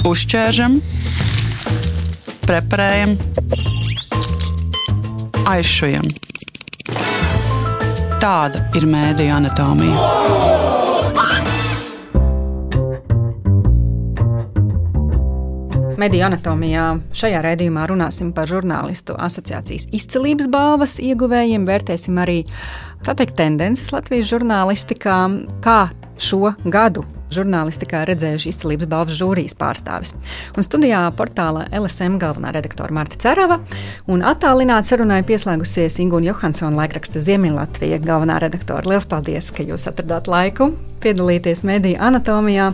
Uzķēršam, preparējam, aizšujam. Tāda ir mēdija anatomija. Mediju anatomijā šajā raidījumā runāsim par žurnālistu asociācijas izcelības balvas ieguvējiem, vērtēsim arī teikt, tendences Latvijas žurnālistikā, kā šo gadu žurnālistikā redzējuši izcelības balvas žūrijas pārstāvis. Un studijā portālā LSM galvenā redaktore Marta Cerava un attālināti sarunai pieslēgusies Ingūna Johansona laikraksta Ziemeļlatvija galvenā redaktore. Lielas paldies, ka jūs atradāt laiku piedalīties mediju anatomijā.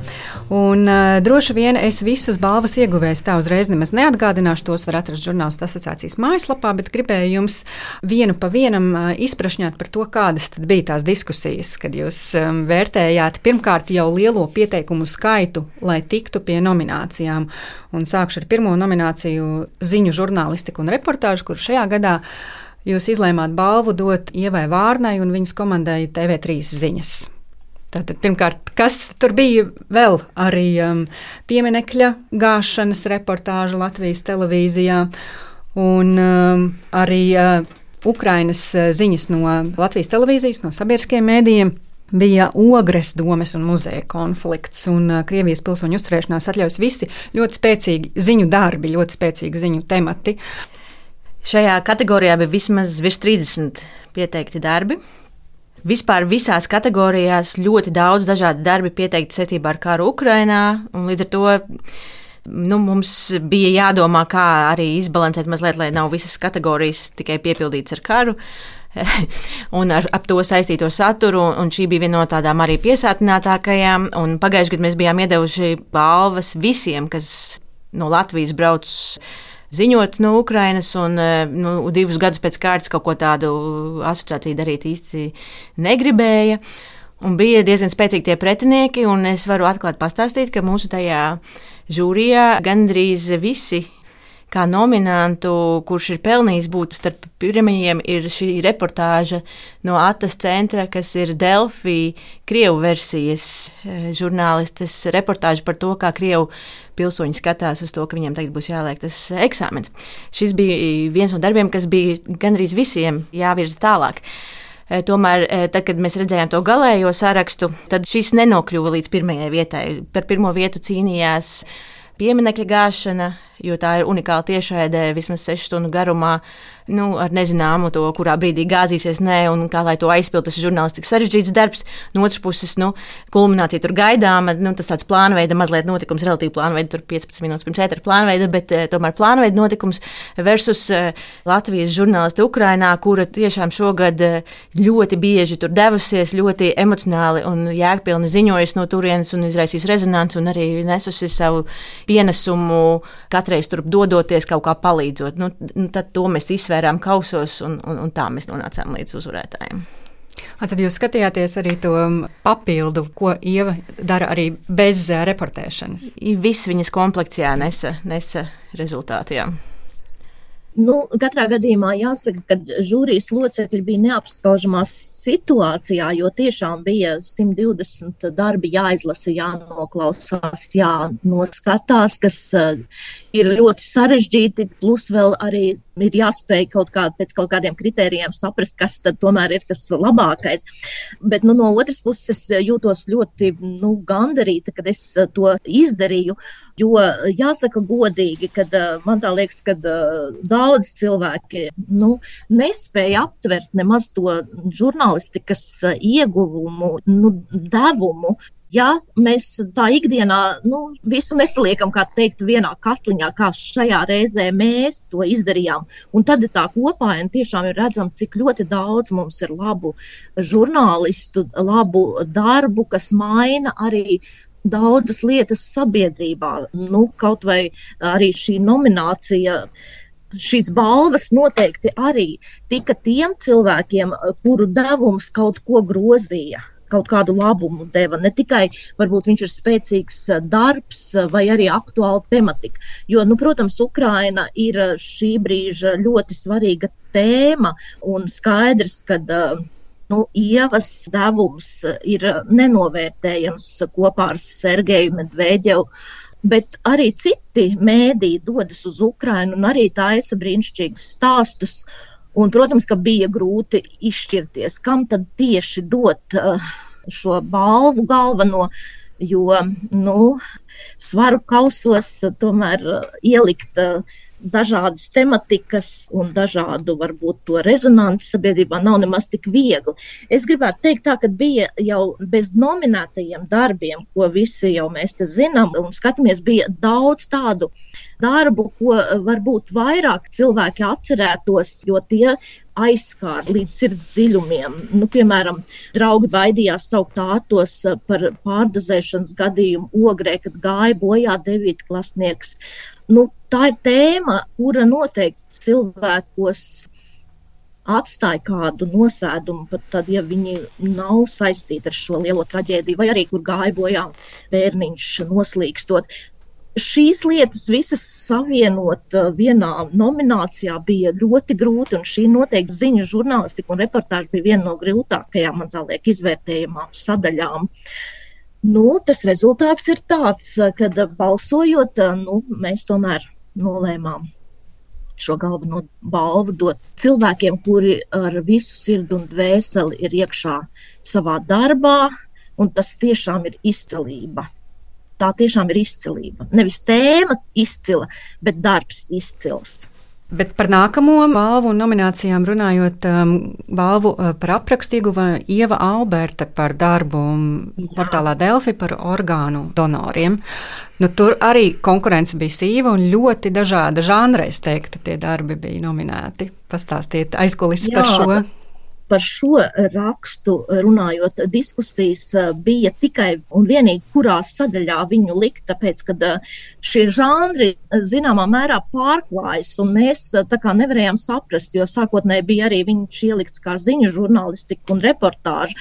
Un, uh, droši vien es visus balvas ieguvējus tā uzreiz nemaz neatgādināšu. Tos var atrast žurnālistu asociācijas mājaslapā, bet gribēju jums vienu pa vienam uh, izprašņāt par to, kādas bija tās diskusijas, kad jūs um, vērtējāt pirmkārt jau lielo pieteikumu skaitu, lai tiktu pie nominācijām. Un sākšu ar pirmo nomināciju ziņu žurnālistiku un reportāžu, kur šajā gadā jūs izlēmāt balvu dot Ievai Vārnai un viņas komandai TV3 ziņas. Tātad, pirmkārt, kas tur bija vēl arī um, pieminekļa gāšanas reportāža Latvijas televīzijā un um, arī uh, Ukrainas uh, ziņas no Latvijas televīzijas, no sabiedriskajiem mēdījiem bija ogres domes un muzeja konflikts, un uh, Krievijas pilsoņu uzturēšanās atļaus visi ļoti spēcīgi ziņu darbi, ļoti spēcīgi ziņu temati. Šajā kategorijā bija vismaz virs 30 pieteikti darbi. Vispār visās kategorijās ļoti daudz dažādu darbu pieteikti saistībā ar karu Ukrajinā, līdz ar to nu, mums bija jādomā, kā arī izbalansēt mazliet, lai nav visas kategorijas tikai piepildītas ar karu. un ar ap to saistīto saturu. Šī bija viena no tādām arī piesātinātākajām. Pagājušajā gadā mēs bijām iedevuši balvas visiem, kas no Latvijas brauc ziņot no Ukrainas, un nu, divus gadus pēc kārtas kaut ko tādu asociāciju darīt īsti negribēja. Un bija diezgan spēcīgi tie pretinieki, un es varu atklāti pastāstīt, ka mūsu tajā žūrijā gandrīz visi kā nominantu, kurš ir pelnījis būt starp pirmajiem, ir šī reportāža no Atas centra, kas ir Delfī, Krievu versijas eh, žurnālistes reportāža par to, kā Krievu pilsoņi skatās uz to, ka viņiem tagad būs jāliek tas eksāmens. Šis bija viens no darbiem, kas bija gandrīz visiem jāvirza tālāk. Eh, tomēr, eh, tad, kad mēs redzējām to galējo sarakstu, tad šis nenokļuva līdz pirmajai vietai. Par pirmo vietu cīnījās pieminiekļa gāšana, jo tā ir unikāla tiešraidē, vismaz 6 stundu garumā nu, ar nezināmu to, kurā brīdī gāzīsies, nē, un kā lai to aizpildītu. Tas ir žurnālistiski sarežģīts darbs. No otras puses, nu, kulminācija tur gaidāma. Nu, tas tāds plānveida, mazliet notikums, relatīvi plānveida, tur 15 minūtes pirms ētera plānveida, bet eh, tomēr plānveida notikums versus eh, Latvijas žurnālisti Ukrainā, kura tiešām šogad eh, ļoti bieži tur devusies, ļoti emocionāli un jēgpilni ziņojusi no turienes un izraisījusi rezonanci un arī nesusi savu pienesumu katreiz tur dodoties kaut kā palīdzot. Nu, nu tad to mēs izsvērām izsvērām kausos, un, un, un tā mēs nonācām līdz uzvarētājiem. A, tad jūs skatījāties arī to papildu, ko Ieva dara arī bez reportēšanas. Viss viņas komplekcijā nesa, nesa rezultātu. Nu, katrā gadījumā jāsaka, ka žūrijas locekļi bija neapskaužamā situācijā, jo tiešām bija 120 darbi jāizlasa, jānoklausās, jānoskatās, kas uh, ir ļoti sarežģīti, plus vēl arī ir jāspēj kaut kā pēc kaut kādiem kritērijiem saprast, kas tad tomēr ir tas labākais. Bet nu, no otras puses jūtos ļoti nu, gandarīta, kad es eh, to izdarīju, jo jāsaka godīgi, ka eh, man tā liekas, ka eh, daudz cilvēki nu, nespēja aptvert nemaz to žurnālistikas ieguvumu, nu, devumu, ja mēs tā ikdienā nu, visu nesaliekam, kā teikt, vienā katliņā, kā šajā reizē mēs to izdarījām, un tad tā kopā tiešām ir redzam, cik ļoti daudz mums ir labu žurnālistu, labu darbu, kas maina arī daudzas lietas sabiedrībā. Nu, kaut vai arī šī nominācija šīs balvas noteikti arī tika tiem cilvēkiem, kuru devums kaut ko grozīja kaut kādu labumu deva. Ne tikai varbūt viņš ir spēcīgs eh, darbs eh, vai arī aktuāla tematika. Jo, nu, protams, Ukraina ir eh, šī brīža ļoti svarīga tēma un skaidrs, ka. Nu, Ievas devums ir nenovērtējams kopā ar Sergeju Medvedevu. Bet arī citi mēdī dodas uz Ukrajinu un arī taisa brīnišķīgus stāstus. Un, protams, ka bija grūti izšķirties, kam tad tieši dot uh, šo balvu galveno, jo nu, svaru kausos tomēr uh, ielikt uh, dažādas tematikas un dažādu, varbūt, to rezonanci sabiedrībā nav nemaz tik viegli. Es gribētu teikt, tā, ka bija jau bez nominētajiem darbiem, ko visi jau mēs te zinām, un skatāmies, bija daudz tādu darbu, ko varbūt vairāk cilvēki atcerētos, jo tie aizskāra līdz sirds dziļumiem. Nu, piemēram, draugi baidījās saukt ātos par pārdozēšanas gadījumu ogrē, kad gāja bojā devītklasnieks nu, tā ir tēma, kura noteikti cilvēkos atstāja kādu nosēdumu, pat tad, ja viņi nav saistīti ar šo lielo traģēdiju, vai arī kur gāja bojā bērniņš noslīkstot. Šīs lietas visas savienot uh, vienā nominācijā bija ļoti grūti, un šī noteikti ziņu žurnālistika un reportāža bija viena no grūtākajām, man tā liek, izvērtējumām sadaļām. Uh, Nu, tas rezultāts ir tāds, ka balsojot, nu, mēs tomēr nolēmām šo galveno balvu dot cilvēkiem, kuri ar visu sirdi un dvēseli ir iekšā savā darbā, un tas tiešām ir izcilība. Tā tiešām ir izcilība. Nevis tēma izcila, bet darbs izcils. Bet par nākamo balvu un nominācijām runājot, um, balvu uh, par aprakstu ieguva Ieva Alberta par darbu Jā. portālā Delfi par orgānu donoriem. Nu, tur arī konkurence bija sīva un ļoti dažāda žanra, es teiktu, tie darbi bija nominēti. Pastāstiet aizkulis par šo par šo rakstu runājot, diskusijas eh, bija tikai un vienīgi, kurā sadaļā viņu likt, tāpēc, ka eh, šie žanri eh, zināmā mērā pārklājas, un mēs tā kā nevarējām saprast, jo sākotnēji bija arī viņš ielikts kā ziņu žurnālistika un reportāža,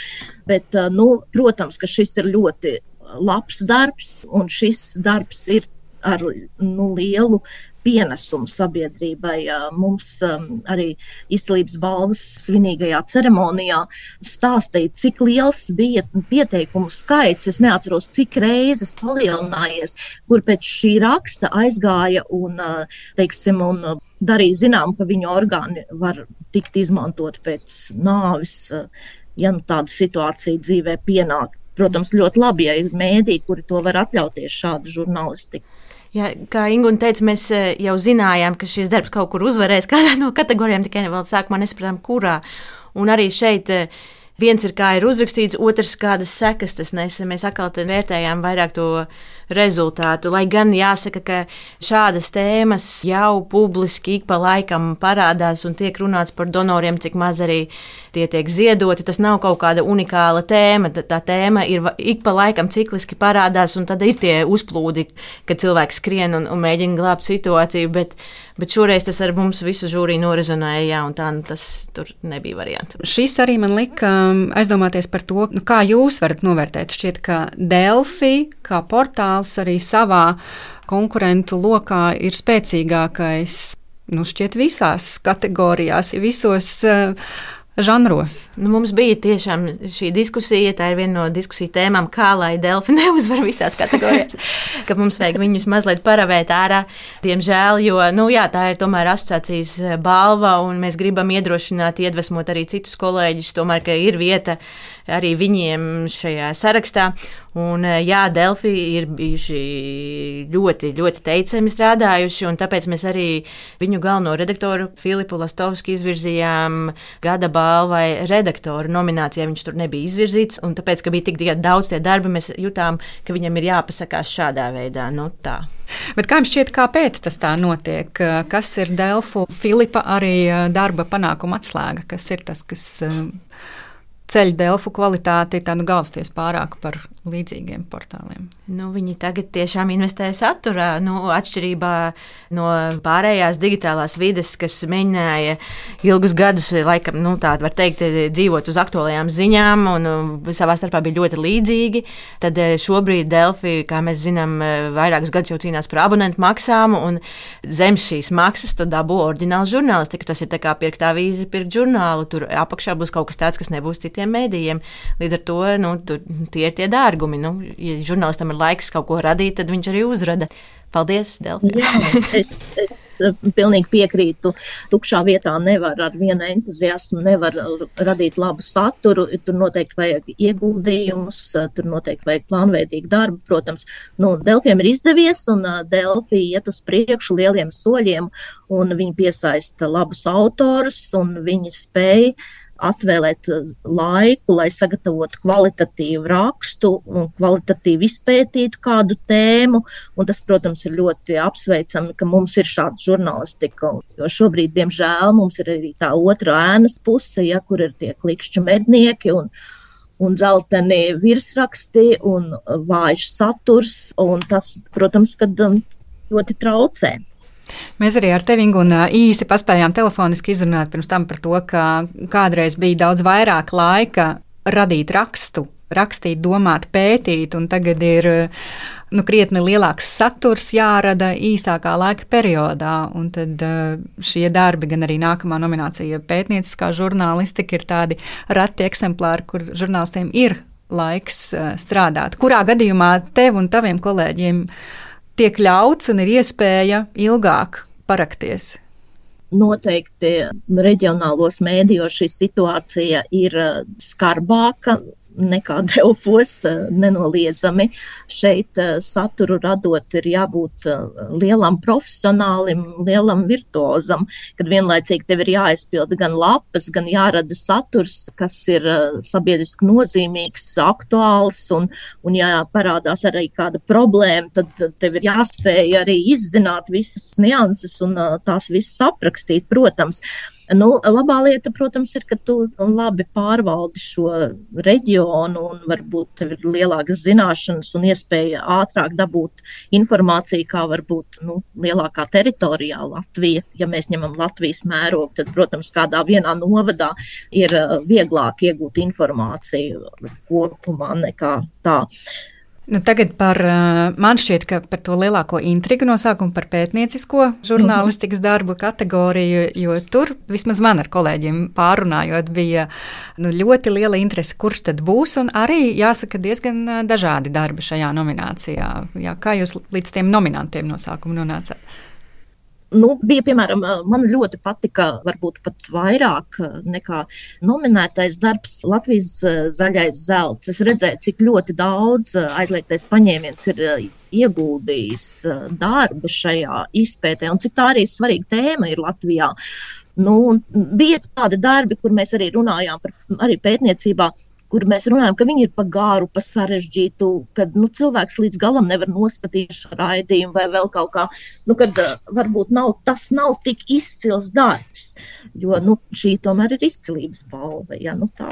bet, nu, protams, ka šis ir ļoti labs darbs, un šis darbs ir ar nu, lielu pienesumu sabiedrībai. Mums arī izslības balvas svinīgajā ceremonijā stāstīja, cik liels bija pieteikumu skaits. Es neatceros, cik reizes palielinājies, kur pēc šī raksta aizgāja un, teiksim, un darīja zinām, ka viņu orgāni var tikt izmantot pēc nāvis, ja nu tāda situācija dzīvē pienāk. Protams, ļoti labi, ja ir mēdī, kuri to var atļauties šādu žurnālistiku. Jā, kā Inga teica, mēs e, jau zinājām, ka šis darbs kaut kur uzvarēs kādā no kategorijām, tikai vēl sākumā nesapratām, kurā. Un arī šeit uh, Viens ir kā ir uzrakstīts, otrs kādas sekas tas nesa. Mēs atkal vērtējām vairāk to rezultātu. Lai gan jāsaka, ka šādas tēmas jau publiski ik pa laikam parādās un tiek runāts par donoriem, cik maz arī tie tiek ziedoti. Tas nav kaut kāda unikāla tēma. Tā tēma ir ik pa laikam cikliski parādās, un tad ir tie uzplūdi, kad cilvēks skrien un, un mēģina glābt situāciju. Bet, Bet šoreiz tas ar mums visu žūriju norizonēja, jā, un tā nu, tas tur nebija variants. Šis arī man lika um, aizdomāties par to, nu, kā jūs varat novērtēt. Šķiet, ka Delphi kā portāls arī savā konkurentu lokā ir spēcīgākais. Nu, šķiet, visās kategorijās, visos uh, žanros. Nu, mums bija tiešām šī diskusija, tā ir viena no diskusiju tēmām, kā lai Delfi neuzvar visās kategorijās, ka mums vajag viņus mazliet paravēt ārā. Diemžēl, jo nu, jā, tā ir tomēr asociācijas balva, un mēs gribam iedrošināt, iedvesmot arī citus kolēģus, tomēr, ka ir vieta arī viņiem šajā sarakstā. Un, jā, Delfi ir bijuši ļoti, ļoti teicami strādājuši, un tāpēc mēs arī viņu galveno redaktoru Filipu Lastovski izvirzījām gada balvai redaktoru nominācijā. Viņš tur nebija izvirzīts, un tāpēc, ka bija tik daudz tie darbi, mēs jutām, ka viņam ir jāpasakās šādā veidā. Nu, tā. Bet kā jums šķiet, kāpēc tas tā notiek? Kas ir Delfu Filipa arī eh, darba panākuma atslēga? Kas ir tas, kas eh, ceļ Delfu kvalitāti, tad galvasties pārāk par līdzīgiem portāliem. Nu, viņi tagad tiešām investē saturā, nu, atšķirībā no pārējās digitālās vides, kas mēģināja ilgus gadus, laikam, nu, tādu var teikt, dzīvot uz aktuālajām ziņām, un uh, savā starpā bija ļoti līdzīgi. Tad uh, šobrīd Delfi, kā mēs zinām, uh, vairākus gadus jau cīnās par abonentu maksām, un zem šīs maksas tu dabū oriģinālu žurnālistiku. Tas ir kā pirkt avīzi, pirkt žurnālu. Tur apakšā būs kaut kas tāds, kas nebūs citiem mēdījiem. Līdz ar to nu, tur, tie ir tie dārgi dārgumi. Nu, ja žurnālistam ir laiks kaut ko radīt, tad viņš arī uzrada. Paldies, Delfija. Jā, es, es pilnīgi piekrītu. Tukšā vietā nevar ar vienu entuziasmu, nevar radīt labu saturu. Tur noteikti vajag ieguldījumus, tur noteikti vajag plānveidīgu darbu. Protams, nu, Delfiem ir izdevies, un Delfija iet uz priekšu lieliem soļiem, un viņi piesaista labus autorus, un viņi spēja atvēlēt uh, laiku, lai sagatavotu kvalitatīvu rakstu un kvalitatīvi izpētītu kādu tēmu. Un tas, protams, ir ļoti apsveicami, ka mums ir šāda žurnālistika. Jo šobrīd, diemžēl, mums ir arī tā otrā ēnas puse, ja, kur ir tie klikšķu mednieki. Un, un dzelteni virsraksti un vājš saturs, un tas, protams, kad um, ļoti traucē. Mēs arī ar tevi un īsi paspējām telefoniski izrunāt pirms tam par to, ka kādreiz bija daudz vairāk laika radīt rakstu, rakstīt, domāt, pētīt, un tagad ir nu, krietni lielāks saturs jārada īsākā laika periodā. Un tad šie darbi, gan arī nākamā nominācija pētnieciskā žurnālistika, ir tādi reti eksemplāri, kur žurnālistiem ir laiks strādāt. Kurā gadījumā tev un taviem kolēģiem? Tiek ļauts un ir iespēja ilgāk parakties? Noteikti reģionālos mēdījos šī situācija ir skarbāka nekā Delfos, eh, nenoliedzami. Šeit eh, saturu radot ir jābūt eh, lielam profesionālim, lielam virtuozam, kad vienlaicīgi tev ir jāizpilda gan lapas, gan jārada saturs, kas ir sabiedriski nozīmīgs, aktuāls, un, un ja parādās arī kāda problēma, tad tev ir jāspēj arī izzināt visas nianses un tās visas aprakstīt, protams. Nu, labā lieta, protams, ir, ka tu labi pārvaldi šo reģionu un varbūt tev ir lielākas zināšanas un iespēja ātrāk dabūt informāciju, kā varbūt nu, lielākā teritorijā Latvija. Ja mēs ņemam Latvijas mērogu, tad, protams, kādā vienā novadā ir uh, vieglāk iegūt informāciju kopumā nekā tā. Nu, tagad par, man šķiet, ka par to lielāko intrigu no sākuma par pētniecisko žurnālistikas darbu kategoriju, jo tur vismaz man ar kolēģiem pārunājot bija nu, ļoti liela interese, kurš tad būs, un arī jāsaka diezgan dažādi darbi šajā nominācijā. Jā, kā jūs līdz tiem nominantiem no sākuma nonācāt? Nu, bija, piemēram, man ļoti patika, varbūt pat vairāk nekā nominētais darbs Latvijas zaļais zelts. Es redzēju, cik ļoti daudz aizliegtais paņēmiens ir ieguldījis darbu šajā izpētē un cik tā arī svarīga tēma ir Latvijā. Nu, bija tādi darbi, kur mēs arī runājām par arī pētniecībā kur mēs runājam, ka viņi ir pa gāru, pa sarežģītu, kad nu, cilvēks līdz galam nevar noskatīt šo raidījumu vai vēl kaut kā, nu, kad uh, varbūt nav, tas nav tik izcils darbs, jo nu, šī tomēr ir izcilības balva. Ja, nu, tā.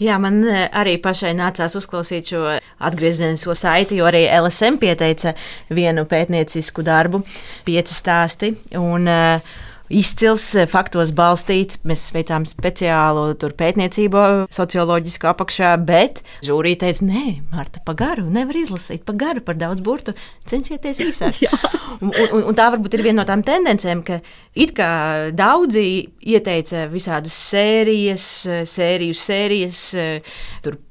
Jā, man eh, arī pašai nācās uzklausīt šo atgriezenisko saiti, jo arī LSM pieteica vienu pētniecisku darbu, pieci stāsti. Un, uh, izcils, eh, faktos balstīts. Mēs veicām speciālu pētniecību, socioloģisku apakšā, bet žūrija teica, nē, Marta, pa garu, nevar izlasīt, pa garu, par daudz burtu, cenšieties īsāk. un, un, un tā varbūt ir viena no tām tendencēm, ka it kā daudzi ieteica visādas sērijas, sēriju sērijas,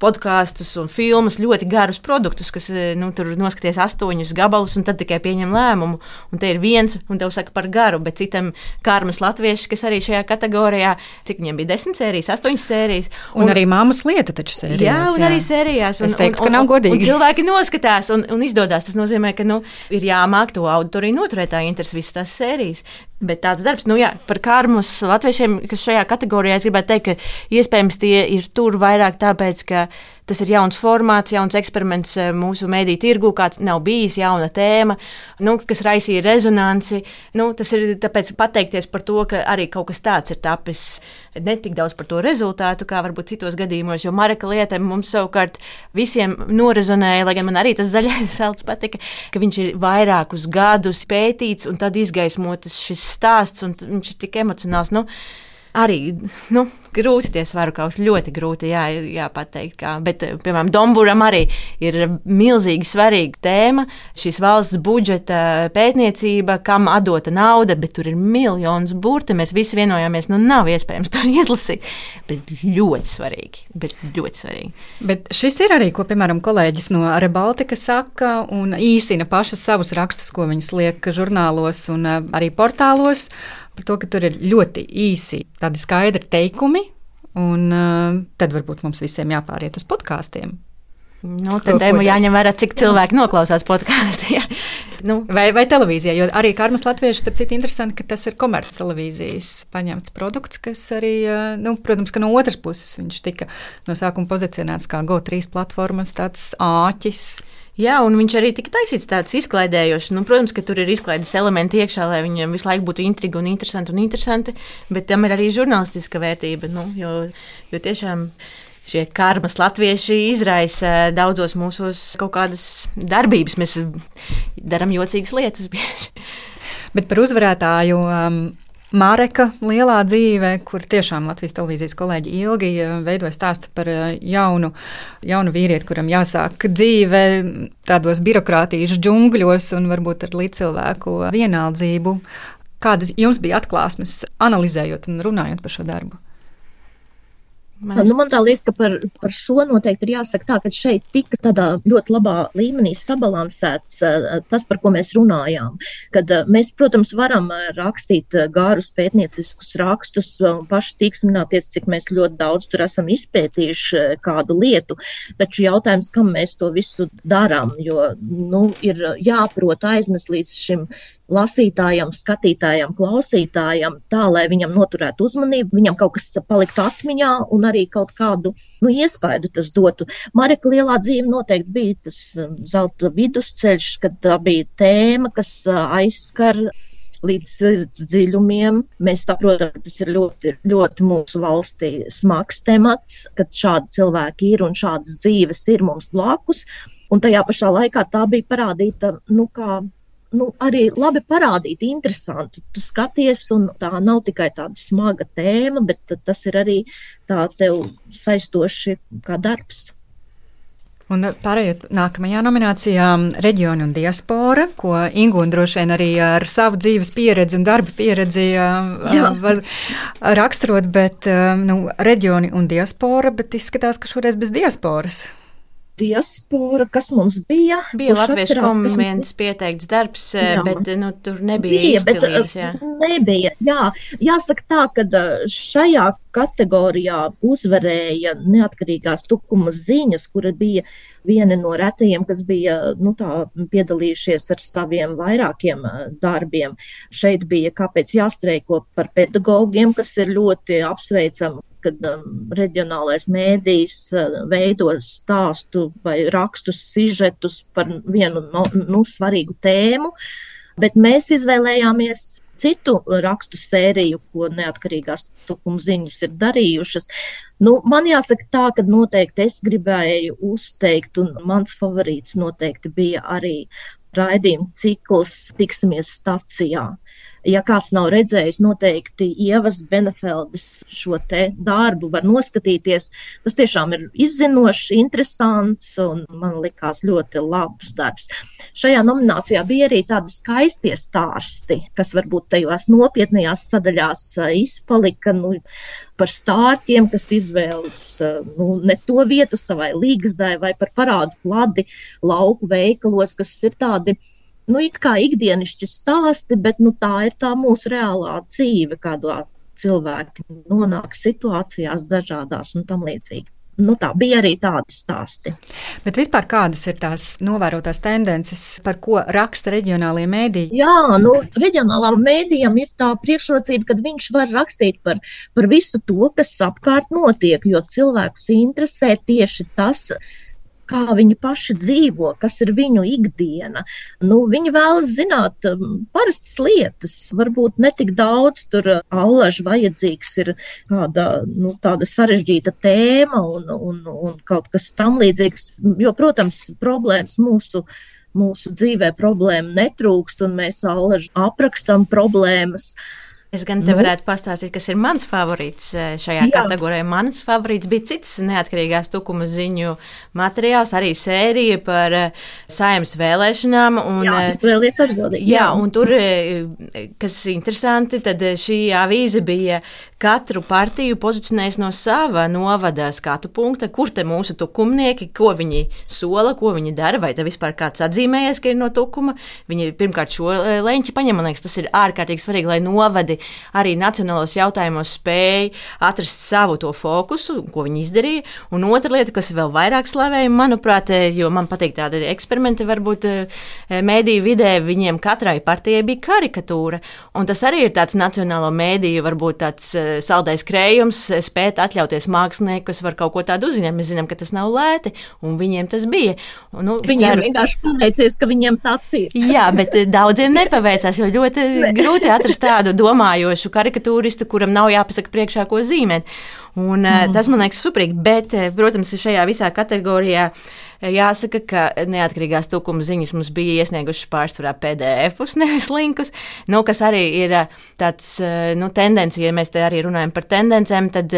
podkāstus un filmas, ļoti garus produktus, kas nu, tur noskaties astoņus gabalus un tad tikai pieņem lēmumu. Un te ir viens, un tev saka par garu, bet citam karmas latvieši, kas arī šajā kategorijā, cik viņiem bija desmit sērijas, astoņas sērijas. Un, un arī māmas lieta taču sērijās. Jā, un jā. arī sērijās. Un, es teiktu, un, un, ka nav godīgi. Un cilvēki noskatās un, un izdodas. Tas nozīmē, ka nu, ir jāmāk to auditoriju noturēt tā interesi visas tās sērijas. Bet tāds darbs, nu jā, par karmus latviešiem, kas šajā kategorijā, es gribētu teikt, ka iespējams tie ir tur vairāk tāpēc, ka tas ir jauns formāts, jauns eksperiments eh, mūsu mediju tirgu, kāds nav bijis, jauna tēma, nu, kas raisīja rezonanci. Nu, tas ir tāpēc pateikties par to, ka arī kaut kas tāds ir tapis. Ne tik daudz par to rezultātu, kā varbūt citos gadījumos, jo Marka lieta mums savukārt visiem norezonēja, lai gan man arī tas zaļais zelts patika, ka viņš ir vairākus gadus pētīts un tad izgaismotas šis stāsts, un viņš ir tik emocionāls. Nu, arī nu, grūti tie svaru kausi, ļoti grūti jā, jāpateikt. Kā. Bet, piemēram, Domburam arī ir milzīgi svarīga tēma. Šīs valsts budžeta pētniecība, kam atdota nauda, bet tur ir miljonus burti. Mēs visi vienojāmies, nu nav iespējams to izlasīt. Bet ļoti svarīgi. Bet ļoti svarīgi. Bet šis ir arī, ko, piemēram, kolēģis no Rebaltika saka un īsina pašas savus rakstus, ko viņas liek žurnālos un arī portālos par to, ka tur ir ļoti īsi tādi skaidri teikumi, un uh, tad varbūt mums visiem jāpāriet uz podkāstiem. Nu, tad tēmu jāņem vērā, cik cilvēki noklausās podkāstā. nu. vai, vai televīzijā, jo arī Karmas Latviešu, starp citu, interesanti, ka tas ir komerctelevīzijas paņemts produkts, kas arī, nu, protams, ka no otras puses viņš tika no sākuma pozicionēts kā GO3 platformas tāds āķis. Jā, un viņš arī tika taisīts tāds izklaidējošs. Nu, protams, ka tur ir izklaides elementi iekšā, lai viņam visu laiku būtu intriga un interesanti, un interesanti bet tam ir arī žurnālistiska vērtība. Nu, jo, jo tiešām šie karmas latvieši izraisa daudzos mūsos kaut kādas darbības. Mēs darām jocīgas lietas bieži. Bet par uzvarētāju. Um, Māreka lielā dzīve, kur tiešām Latvijas televīzijas kolēģi ilgi eh, veidoja stāstu par eh, jaunu, jaunu vīrieti, kuram jāsāk dzīve tādos birokrātijas džungļos un varbūt ar līdzcilvēku vienaldzību. Kādas jums bija atklāsmes, analizējot un runājot par šo darbu? Man, nu, man liekas, ka par, par šo noteikti ir jāsaka tā, ka šeit tika tādā ļoti labā līmenī sabalansēts uh, tas, par ko mēs runājām. Kad uh, mēs, protams, varam rakstīt uh, gārus pētnieciskus rakstus un paši tīksmināties, cik mēs ļoti daudz tur esam izpētījuši kādu lietu, taču jautājums, kam mēs to visu darām, jo, nu, ir jāprot aiznes līdz šim lasītājam, skatītājam, klausītājam, tā lai viņam noturētu uzmanību, viņam kaut kas paliktu atmiņā un arī kaut kādu nu, iespaidu tas dotu. Marika lielā dzīve noteikti bija tas um, zelta vidusceļš, kad tā bija tēma, kas uh, aizskar līdz sirds dziļumiem. Mēs saprotam, ka tas ir ļoti, ļoti mūsu valstī smags temats, kad šādi cilvēki ir un šādas dzīves ir mums blakus. Un tajā pašā laikā tā bija parādīta nu, kā nu, arī labi parādīt, interesanti. Tu skaties, un tā nav tikai tāda smaga tēma, bet tas ir arī tā tev saistoši kā darbs. Un pārējot nākamajā nominācijā, reģiona un diaspora, ko Ingūna droši vien arī ar savu dzīves pieredzi un darba pieredzi Jā. var raksturot, bet nu, reģioni un diaspora, bet izskatās, ka šoreiz bez diasporas diaspora, kas mums bija. Bija Latvijas komunis pieteikts darbs, eh, jā. bet nu, tur nebija bija. Bet, jā. Nebija, jā. Jāsaka tā, ka eh, šajā kategorijā uzvarēja neatkarīgās tukuma ziņas, kura bija viena no retajiem, kas bija nu, tā, piedalījušies ar saviem vairākiem eh, darbiem. Šeit bija kāpēc jāstreiko par pedagogiem, kas ir ļoti apsveicama kad um, reģionālais mēdījis uh, veido stāstu vai rakstus, sižetus par vienu no, nu, svarīgu tēmu, bet mēs izvēlējāmies citu rakstu sēriju, ko neatkarīgās tukuma ziņas ir darījušas. Nu, man jāsaka tā, ka noteikti es gribēju uzteikt, un mans favorīts noteikti bija arī raidījuma cikls Tiksimies stacijā. Ja kāds nav redzējis, noteikti Ievas Benefeldes šo te darbu var noskatīties. Tas tiešām ir izzinošs, interesants un man likās ļoti labs darbs. Šajā nominācijā bija arī tādi skaistie stāsti, kas varbūt tajās nopietnējās sadaļās izpalika. Nu, par stārķiem, kas izvēlas nu, ne to vietu savai līgzdai vai par parādu pladi lauku veikalos, kas ir tādi nu, it kā ikdienišķi stāsti, bet nu, tā ir tā mūsu reālā dzīve, kādā cilvēki nonāk situācijās dažādās un tam līdzīgi. Nu, tā bija arī tādi stāsti. Bet vispār kādas ir tās novērotās tendences, par ko raksta reģionālie mēdīji? Jā, nu, reģionālām mēdījām ir tā priekšrocība, ka viņš var rakstīt par, par visu to, kas apkārt notiek, jo cilvēkus interesē tieši tas, kas kā viņi paši dzīvo, kas ir viņu ikdiena. Nu, viņi vēlas zināt um, parastas lietas, varbūt ne tik daudz tur uh, allaž vajadzīgs ir kāda nu, tāda sarežģīta tēma un, un, un kaut kas tam līdzīgs, jo, protams, problēmas mūsu mūsu dzīvē problēma netrūkst, un mēs allaž aprakstām problēmas. Es gan te nu? varētu pastāstīt, kas ir mans favorīts eh, šajā Jā. kategorijā. Mans favorīts bija cits neatkarīgās tukuma ziņu materiāls, arī sērija par eh, saimnes vēlēšanām. Un, jā, es vēlējos atbildēt. Jā, jā, un tur, kas interesanti, tad šī avīze bija katru partiju pozicionējis no sava novada skatu punkta, kur te mūsu tukumnieki, ko viņi sola, ko viņi dara, vai te vispār kāds atzīmējies, ka ir no tukuma. Viņi pirmkārt šo leņķi paņem, man liekas, tas ir ārkārtīgi svarīgi, lai novadi arī nacionālos jautājumos spēja atrast savu to fokusu, ko viņi izdarīja. Un otra lieta, kas vēl vairāk slavēja, manuprāt, jo man patīk tādi eksperimenti, varbūt mēdīju vidē, viņiem katrai partijai bija karikatūra. Un tas arī ir tāds nacionālo mēdīju, varbūt tāds saldais krējums, spēt atļauties mākslinieku, kas var kaut ko tādu uzzināt. Mēs zinām, ka tas nav lēti, un viņiem tas bija. Nu, viņiem ceru... vienkārši paveicies, ka viņiem tāds ir. Jā, bet daudziem nepaveicās, jo ļoti grūti atrast tādu domājošu karikatūristu, kuram nav jāpasaka priekšā, ko zīmēt. Un, mm. Tas man liekas superīgi, bet, eh, protams, šajā visā kategorijā eh, jāsaka, ka neatkarīgās tūkuma ziņas mums bija iesniegušas pārsvarā PDF-us, nevis linkus, nu, kas arī ir tāds nu, tendence, ja mēs te arī runājam par tendencēm, tad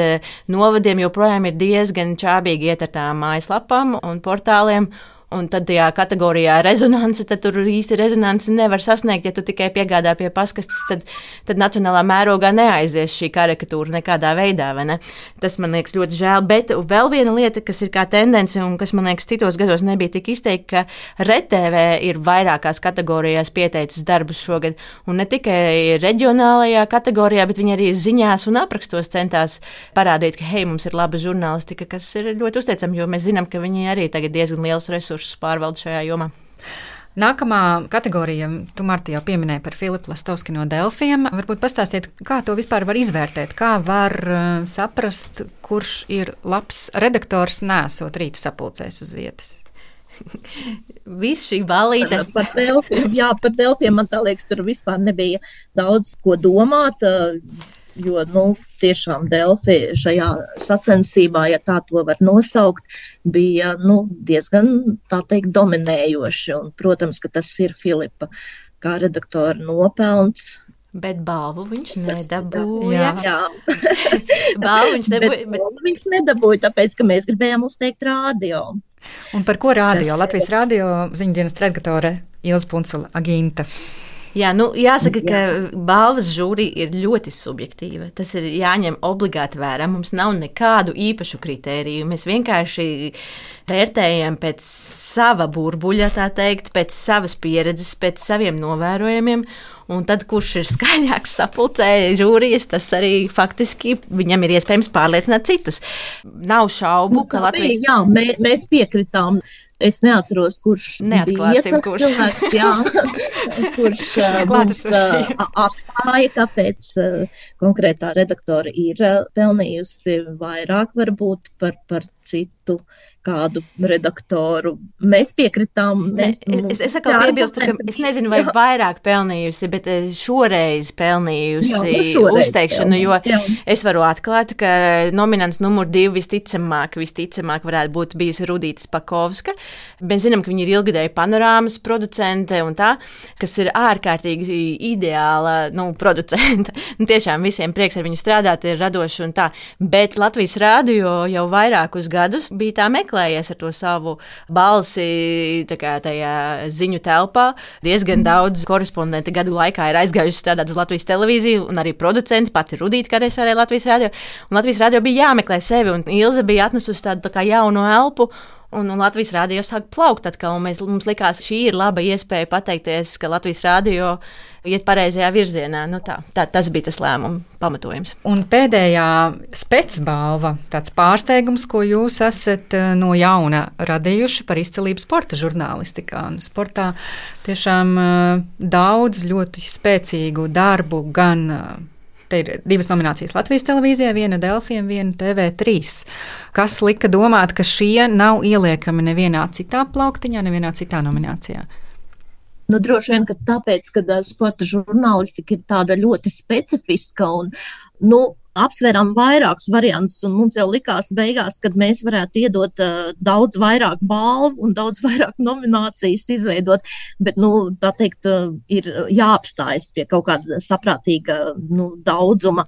novadiem joprojām ir diezgan čābīgi iet ar tām mājaslapām un portāliem. Un tad tajā kategorijā rezonance, tad tur īsti rezonance nevar sasniegt, ja tu tikai piegādā pie paskastes, tad, tad nacionālā mērogā neaizies šī karikatūra nekādā veidā. Ne? Tas man liekas ļoti žēl. Bet vēl viena lieta, kas ir kā tendence un kas man liekas citos gados nebija tik izteikta, ka RTV ir vairākās kategorijās pieteicis darbus šogad. Un ne tikai reģionālajā kategorijā, bet viņi arī ziņās un aprakstos centās parādīt, ka hei, mums ir laba žurnālistika, kas ir ļoti uzteicama, jo mēs zinām, ka viņi arī tagad diezgan liels resursus resursus pārvaldu šajā jomā. Nākamā kategorija, tu Marti jau pieminēji par Filipu Lastovski no Delfiem. Varbūt pastāstiet, kā to vispār var izvērtēt, kā var uh, saprast, kurš ir labs redaktors, nesot rīta sapulcēs uz vietas. Viss šī balīte. Par Delfiem, jā, par Delfiem man tā liekas, tur vispār nebija daudz ko domāt. Uh, Jo nu, tiešām Delfi šajā sacensībā, ja tā to var nosaukt, bija nu, diezgan teikt, dominējoši. Un, protams, ka tas ir Filipa kā redaktora nopelns. Bet balvu viņš nedabūja. Jā, jā. balvu viņš nedabūja. Bet... bet... Viņš nedabūja, tāpēc, ka mēs gribējām uzteikt rādio. Un par ko rādio? Tas... Latvijas rādio ziņdienas redaktorē Ilza Puncula Aginta. Jā, nu, jāsaka, ka balvas žūrija ir ļoti subjektīva. Tas ir jāņem obligāti vērā. Mums nav nekādu īpašu kritēriju. Mēs vienkārši vērtējam pēc sava burbuļa, tā teikt, pēc savas pieredzes, pēc saviem novērojumiem. Un tad, kurš ir skaļāks sapulcē žūrijas, tas arī faktiski viņam ir iespējams pārliecināt citus. Nav šaubu, ka nu, Latvijas. Jā, mē, mēs piekritām Es neatceros, kurš bija tas kurš. cilvēks, jā, kurš mums atklāja, kāpēc konkrētā redaktora ir pelnījusi vairāk varbūt par, par citu kādu redaktoru. Mēs piekritām. Mēs, ne, es es atkal piebilstu, ka es nezinu, vai jā. vairāk pelnījusi, bet eh, šoreiz pelnījusi jā, nu šoreiz uzteikšanu, pelnījus, jo jā. es varu atklāt, ka nominants numur divi visticamāk, visticamāk varētu būt bijusi Rudītas Pakovska. Mēs zinām, ka viņa ir ilgadēja panorāmas producente un tā, kas ir ārkārtīgi ideāla nu, producente. Nu, tiešām visiem prieks ar viņu strādāt, ir radoši un tā. Bet Latvijas rādio jau vairākus gadus bija tā meklēšana meklējies ar to savu balsi tajā ziņu telpā. Diezgan daudz korespondenti gadu laikā ir aizgājuši strādāt uz Latvijas televīziju, un arī producenti, pati Rudīta, kādreiz arī Latvijas radio. Un Latvijas radio bija jāmeklē sevi, un Ilze bija atnesusi tādu tā kā jaunu elpu. Un, un Latvijas rādio sāk plaukt atkal. Mēs, mums likās, šī ir laba iespēja pateikties, ka Latvijas rādio iet pareizajā virzienā. Nu, tā, tā, tas bija tas lēmuma pamatojums. Un pēdējā spēcbalva, tāds pārsteigums, ko jūs esat eh, no jauna radījuši par izcelību sporta žurnālistikā. Nu, sportā tiešām eh, daudz ļoti spēcīgu darbu gan eh, Te ir divas nominācijas Latvijas televīzijā, viena Delfiem, viena TV3. Kas lika domāt, ka šie nav ieliekami nevienā citā plauktiņā, nevienā citā nominācijā? Nu, droši vien, ka tāpēc, ka sporta žurnālistika ir tāda ļoti specifiska un, nu, apsvērām vairākus variantus, un mums jau likās beigās, ka mēs varētu iedot uh, daudz vairāk balvu un daudz vairāk nominācijas izveidot, bet, nu, tā teikt, uh, ir jāapstājas pie kaut kāda saprātīga nu, daudzuma.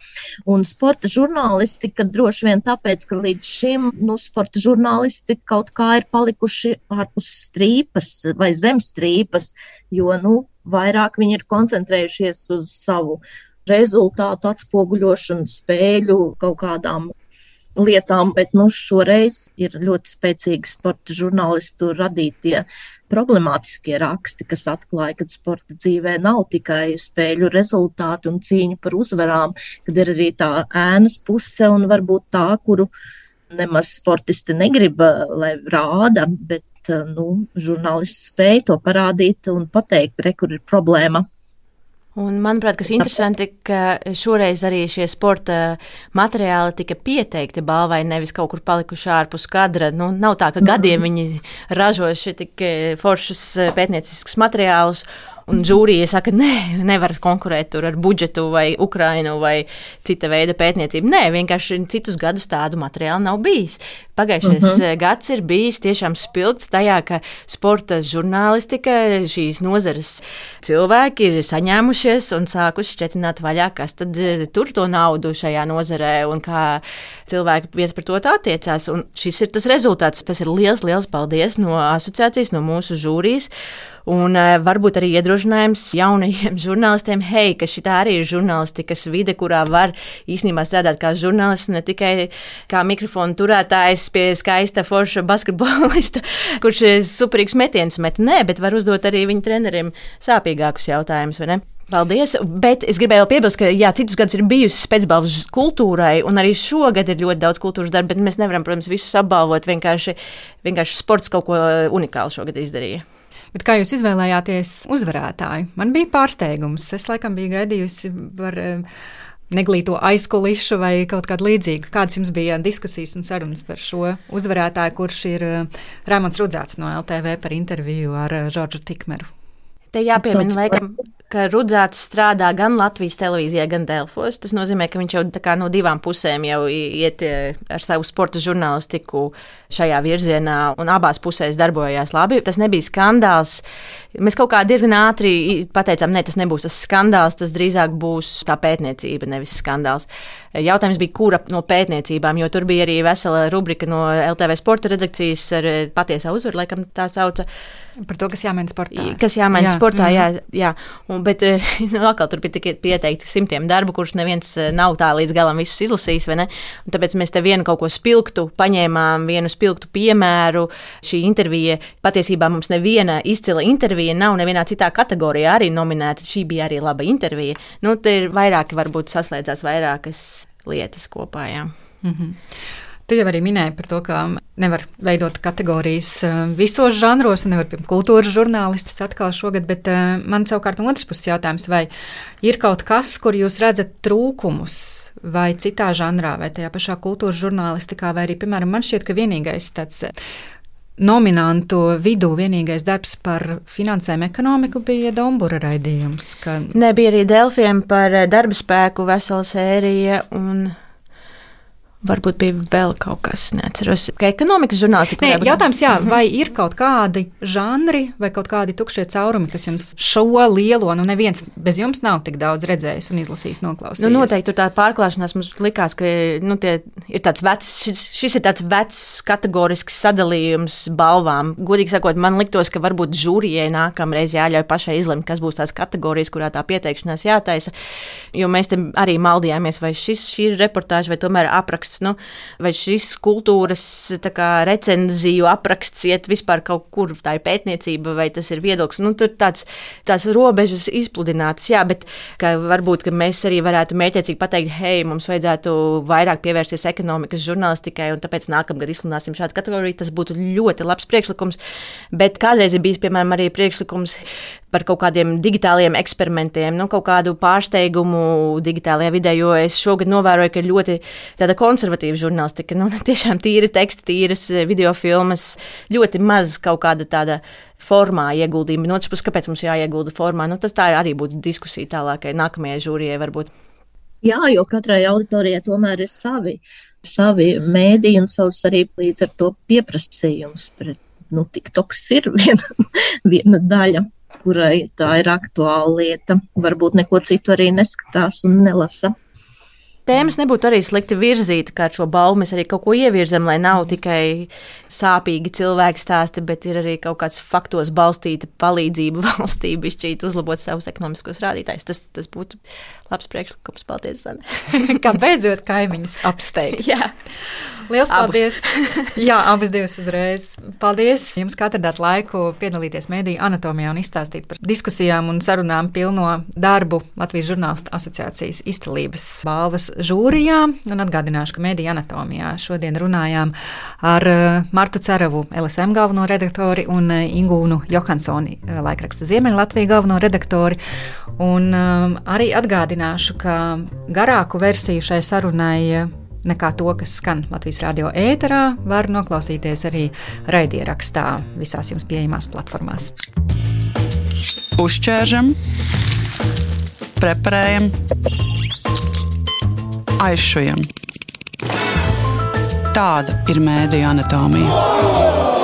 Un sporta žurnālistika droši vien tāpēc, ka līdz šim, nu, sporta žurnālisti kaut kā ir palikuši ārpus strīpas vai zem strīpas, jo, nu, vairāk viņi ir koncentrējušies uz savu rezultātu atspoguļošanu, spēļu kaut kādām lietām, bet nu, šoreiz ir ļoti spēcīgi sporta žurnālistu radītie problemātiskie raksti, kas atklāja, ka sporta dzīvē nav tikai spēļu rezultāti un cīņa par uzvarām, kad ir arī tā ēnas puse un varbūt tā, kuru nemaz sportisti negrib, lai rāda, bet nu, žurnālists spēja to parādīt un pateikt, re, kur ir problēma. Un, manuprāt, kas interesanti, ka šoreiz arī šie sporta materiāli tika pieteikti balvai, nevis kaut kur palikuši ārpus kadra. Nu, nav tā, ka gadiem mhm. viņi ražo šie tik foršus pētnieciskus materiālus. Un žūrija saka, nē, nevar konkurēt ar budžetu vai Ukrainu vai cita veida pētniecību. Nē, vienkārši citus gadus tādu materiālu nav bijis. Pagājušais uh mhm. -huh. gads ir bijis tiešām spilgts tajā, ka sporta žurnālistika, šīs nozares cilvēki ir saņēmušies un sākuši šķetināt vaļā, kas tad eh, tur to naudu šajā nozarē un kā cilvēki viens par to attiecās. Un šis ir tas rezultāts. Tas ir liels, liels paldies no asociācijas, no mūsu žūrijas. Un uh, varbūt arī iedrošinājums jaunajiem žurnālistiem, hei, ka šī arī ir žurnālistikas vide, kurā var īstenībā strādāt kā žurnālists, ne tikai kā mikrofona turētājs pie skaista forša basketbolista, kurš superīgs metiens met. Nē, bet var uzdot arī viņa treneriem sāpīgākus jautājumus, vai ne? Paldies, bet es gribēju piebilst, ka jā, citus gadus ir bijusi spēcbalvas kultūrai, un arī šogad ir ļoti daudz kultūras darbu, bet mēs nevaram, protams, visus apbalvot. Vienkārši, vienkārši sports kaut ko unikālu šogad izdarīja. Bet kā jūs izvēlējāties uzvarētāju? Man bija pārsteigums. Es laikam biju gaidījusi par eh, neglīto aizkulišu vai kaut kādu līdzīgu. Kādas jums bija diskusijas un sarunas par šo uzvarētāju, kurš ir eh, Rēmons Rudzēts no LTV par interviju ar eh, Žoržu Tikmeru? Te jāpiemina, laikam, ka Rudzāts strādā gan Latvijas televīzijā, gan Delfos. Tas nozīmē, ka viņš jau no divām pusēm jau iet ar savu sporta žurnālistiku šajā virzienā, un abās pusēs darbojās labi. Tas nebija skandāls. Mēs kaut kā diezgan ātri pateicām, ne, tas nebūs tas skandāls, tas drīzāk būs tā pētniecība, nevis skandāls. Jautājums bija, kura no pētniecībām, jo tur bija arī vesela rubrika no LTV sporta redakcijas ar patiesā uzvaru, laikam tā sauca. Par to, kas jāmaina sportā. Kas jāmaina jā. sportā, mm -hmm. jā. jā. Un, bet nu, atkal tur bija pieteikti simtiem darbu, kurus neviens nav tā līdz galam visus izlasījis. Tāpēc mēs te vienu kaut ko spilgtu paņēmām, vienu spilgtu piemēru. Šī intervija patiesībā mums neviena izcila intervija nav nevienā citā kategorijā arī nominēta. Šī bija arī laba intervija. Nu, te ir vairāki, varbūt saslēdzās vairākas lietas kopā. Jā. Mm -hmm. Tu jau arī minēji par to, ka nevar veidot kategorijas eh, visos žanros, un nevar piemēram kultūras žurnālistus atkal šogad, bet uh, man savukārt no otras puses jautājums, vai ir kaut kas, kur jūs redzat trūkumus vai citā žanrā, vai tajā pašā kultūras žurnālistikā, vai arī, piemēram, man šķiet, ka vienīgais tāds eh, nominantu vidū vienīgais darbs par finansējumu ekonomiku bija Dombura raidījums. Ka... Nebija arī Delfiem par darba spēku vesela sērija un Varbūt bija vēl kaut kas, neatceros, kā ekonomikas žurnālistika. Nē, jautājums, jā, -hmm. vai ir kaut kādi žanri vai kaut kādi tukšie caurumi, kas jums šo lielo, nu neviens bez jums nav tik daudz redzējis un izlasījis noklausījies? Nu, noteikti tur tā pārklāšanās mums likās, ka nu, ir tāds vecs, šis, šis ir tāds vecs kategorisks sadalījums balvām. Godīgi sakot, man liktos, ka varbūt žūrijai nākamreiz jāļauj pašai izlemt, kas būs tās kategorijas, kurā tā pieteikšanās jātaisa. Jo mēs arī maldījāmies, vai šis, šī ir reportāža vai tomēr apraksts apraksts, nu, vai šis kultūras kā, recenziju apraksts iet vispār kaut kur, tā ir pētniecība vai tas ir viedoklis. Nu, tur tāds, tās robežas izpludinātas, jā, bet ka varbūt ka mēs arī varētu mērķiecīgi pateikt, hei, mums vajadzētu vairāk pievērsties ekonomikas žurnālistikai, un tāpēc nākamgad izsludināsim šādu kategoriju. Tas būtu ļoti labs priekšlikums, bet kādreiz ir bijis, piemēram, arī priekšlikums par kaut kādiem digitāliem eksperimentiem, nu, kaut kādu pārsteigumu digitālajā vidē, jo es šogad novēroju, ka ļoti tāda konservatīva žurnālistika, nu, tiešām tīra teksta, tīras eh, video filmas, ļoti maz kaut kāda tāda formā ieguldījumi. No otras puses, kāpēc mums jāiegulda formā? Nu, tas tā arī būtu diskusija tālākai nākamajai žūrijai varbūt. Jā, jo katrai auditorijai tomēr ir savi, savi mēdīji un savs arī līdz ar to pieprasījums pret, nu, TikToks ir viena, viena daļa, kurai tā ir aktuāla lieta. Varbūt neko citu arī neskatās un nelasa. Tēmas nebūtu arī slikti virzīt, kā šo balvu mēs arī kaut ko ievirzam, lai nav tikai sāpīgi cilvēku stāsti, bet ir arī kaut kāds faktos balstīta palīdzība valstī, bišķīt uzlabot savus ekonomiskos rādītājus. Tas, tas būtu labs priekšlikums. Paldies, Zane. Kā beidzot kaimiņus apsteigt. Jā. Lielas paldies! Jā, abas divas uzreiz. Paldies jums, ka atradāt laiku piedalīties mēdīņu anatomijā un izstāstīt par diskusijām un sarunām pilno darbu Latvijas žurnālistu asociācijas izcelības balvas žūrijā. Un atgādināšu, ka mēdīņu anatomijā šodien runājām ar eh, Martu Ceravu, LSM galveno redaktori un eh, Ingūnu Johansoni, eh, laikraksta Ziemeļlatvija galveno redaktori. Un um, arī atgādināšu, ka garāku versiju šai sarunai nekā to, kas skan Latvijas radio ēterā, var noklausīties arī raidierakstā visās jums pieejamās platformās. Uzķēršam, preparējam, aizšujam. Tāda ir mēdīņa anatomija.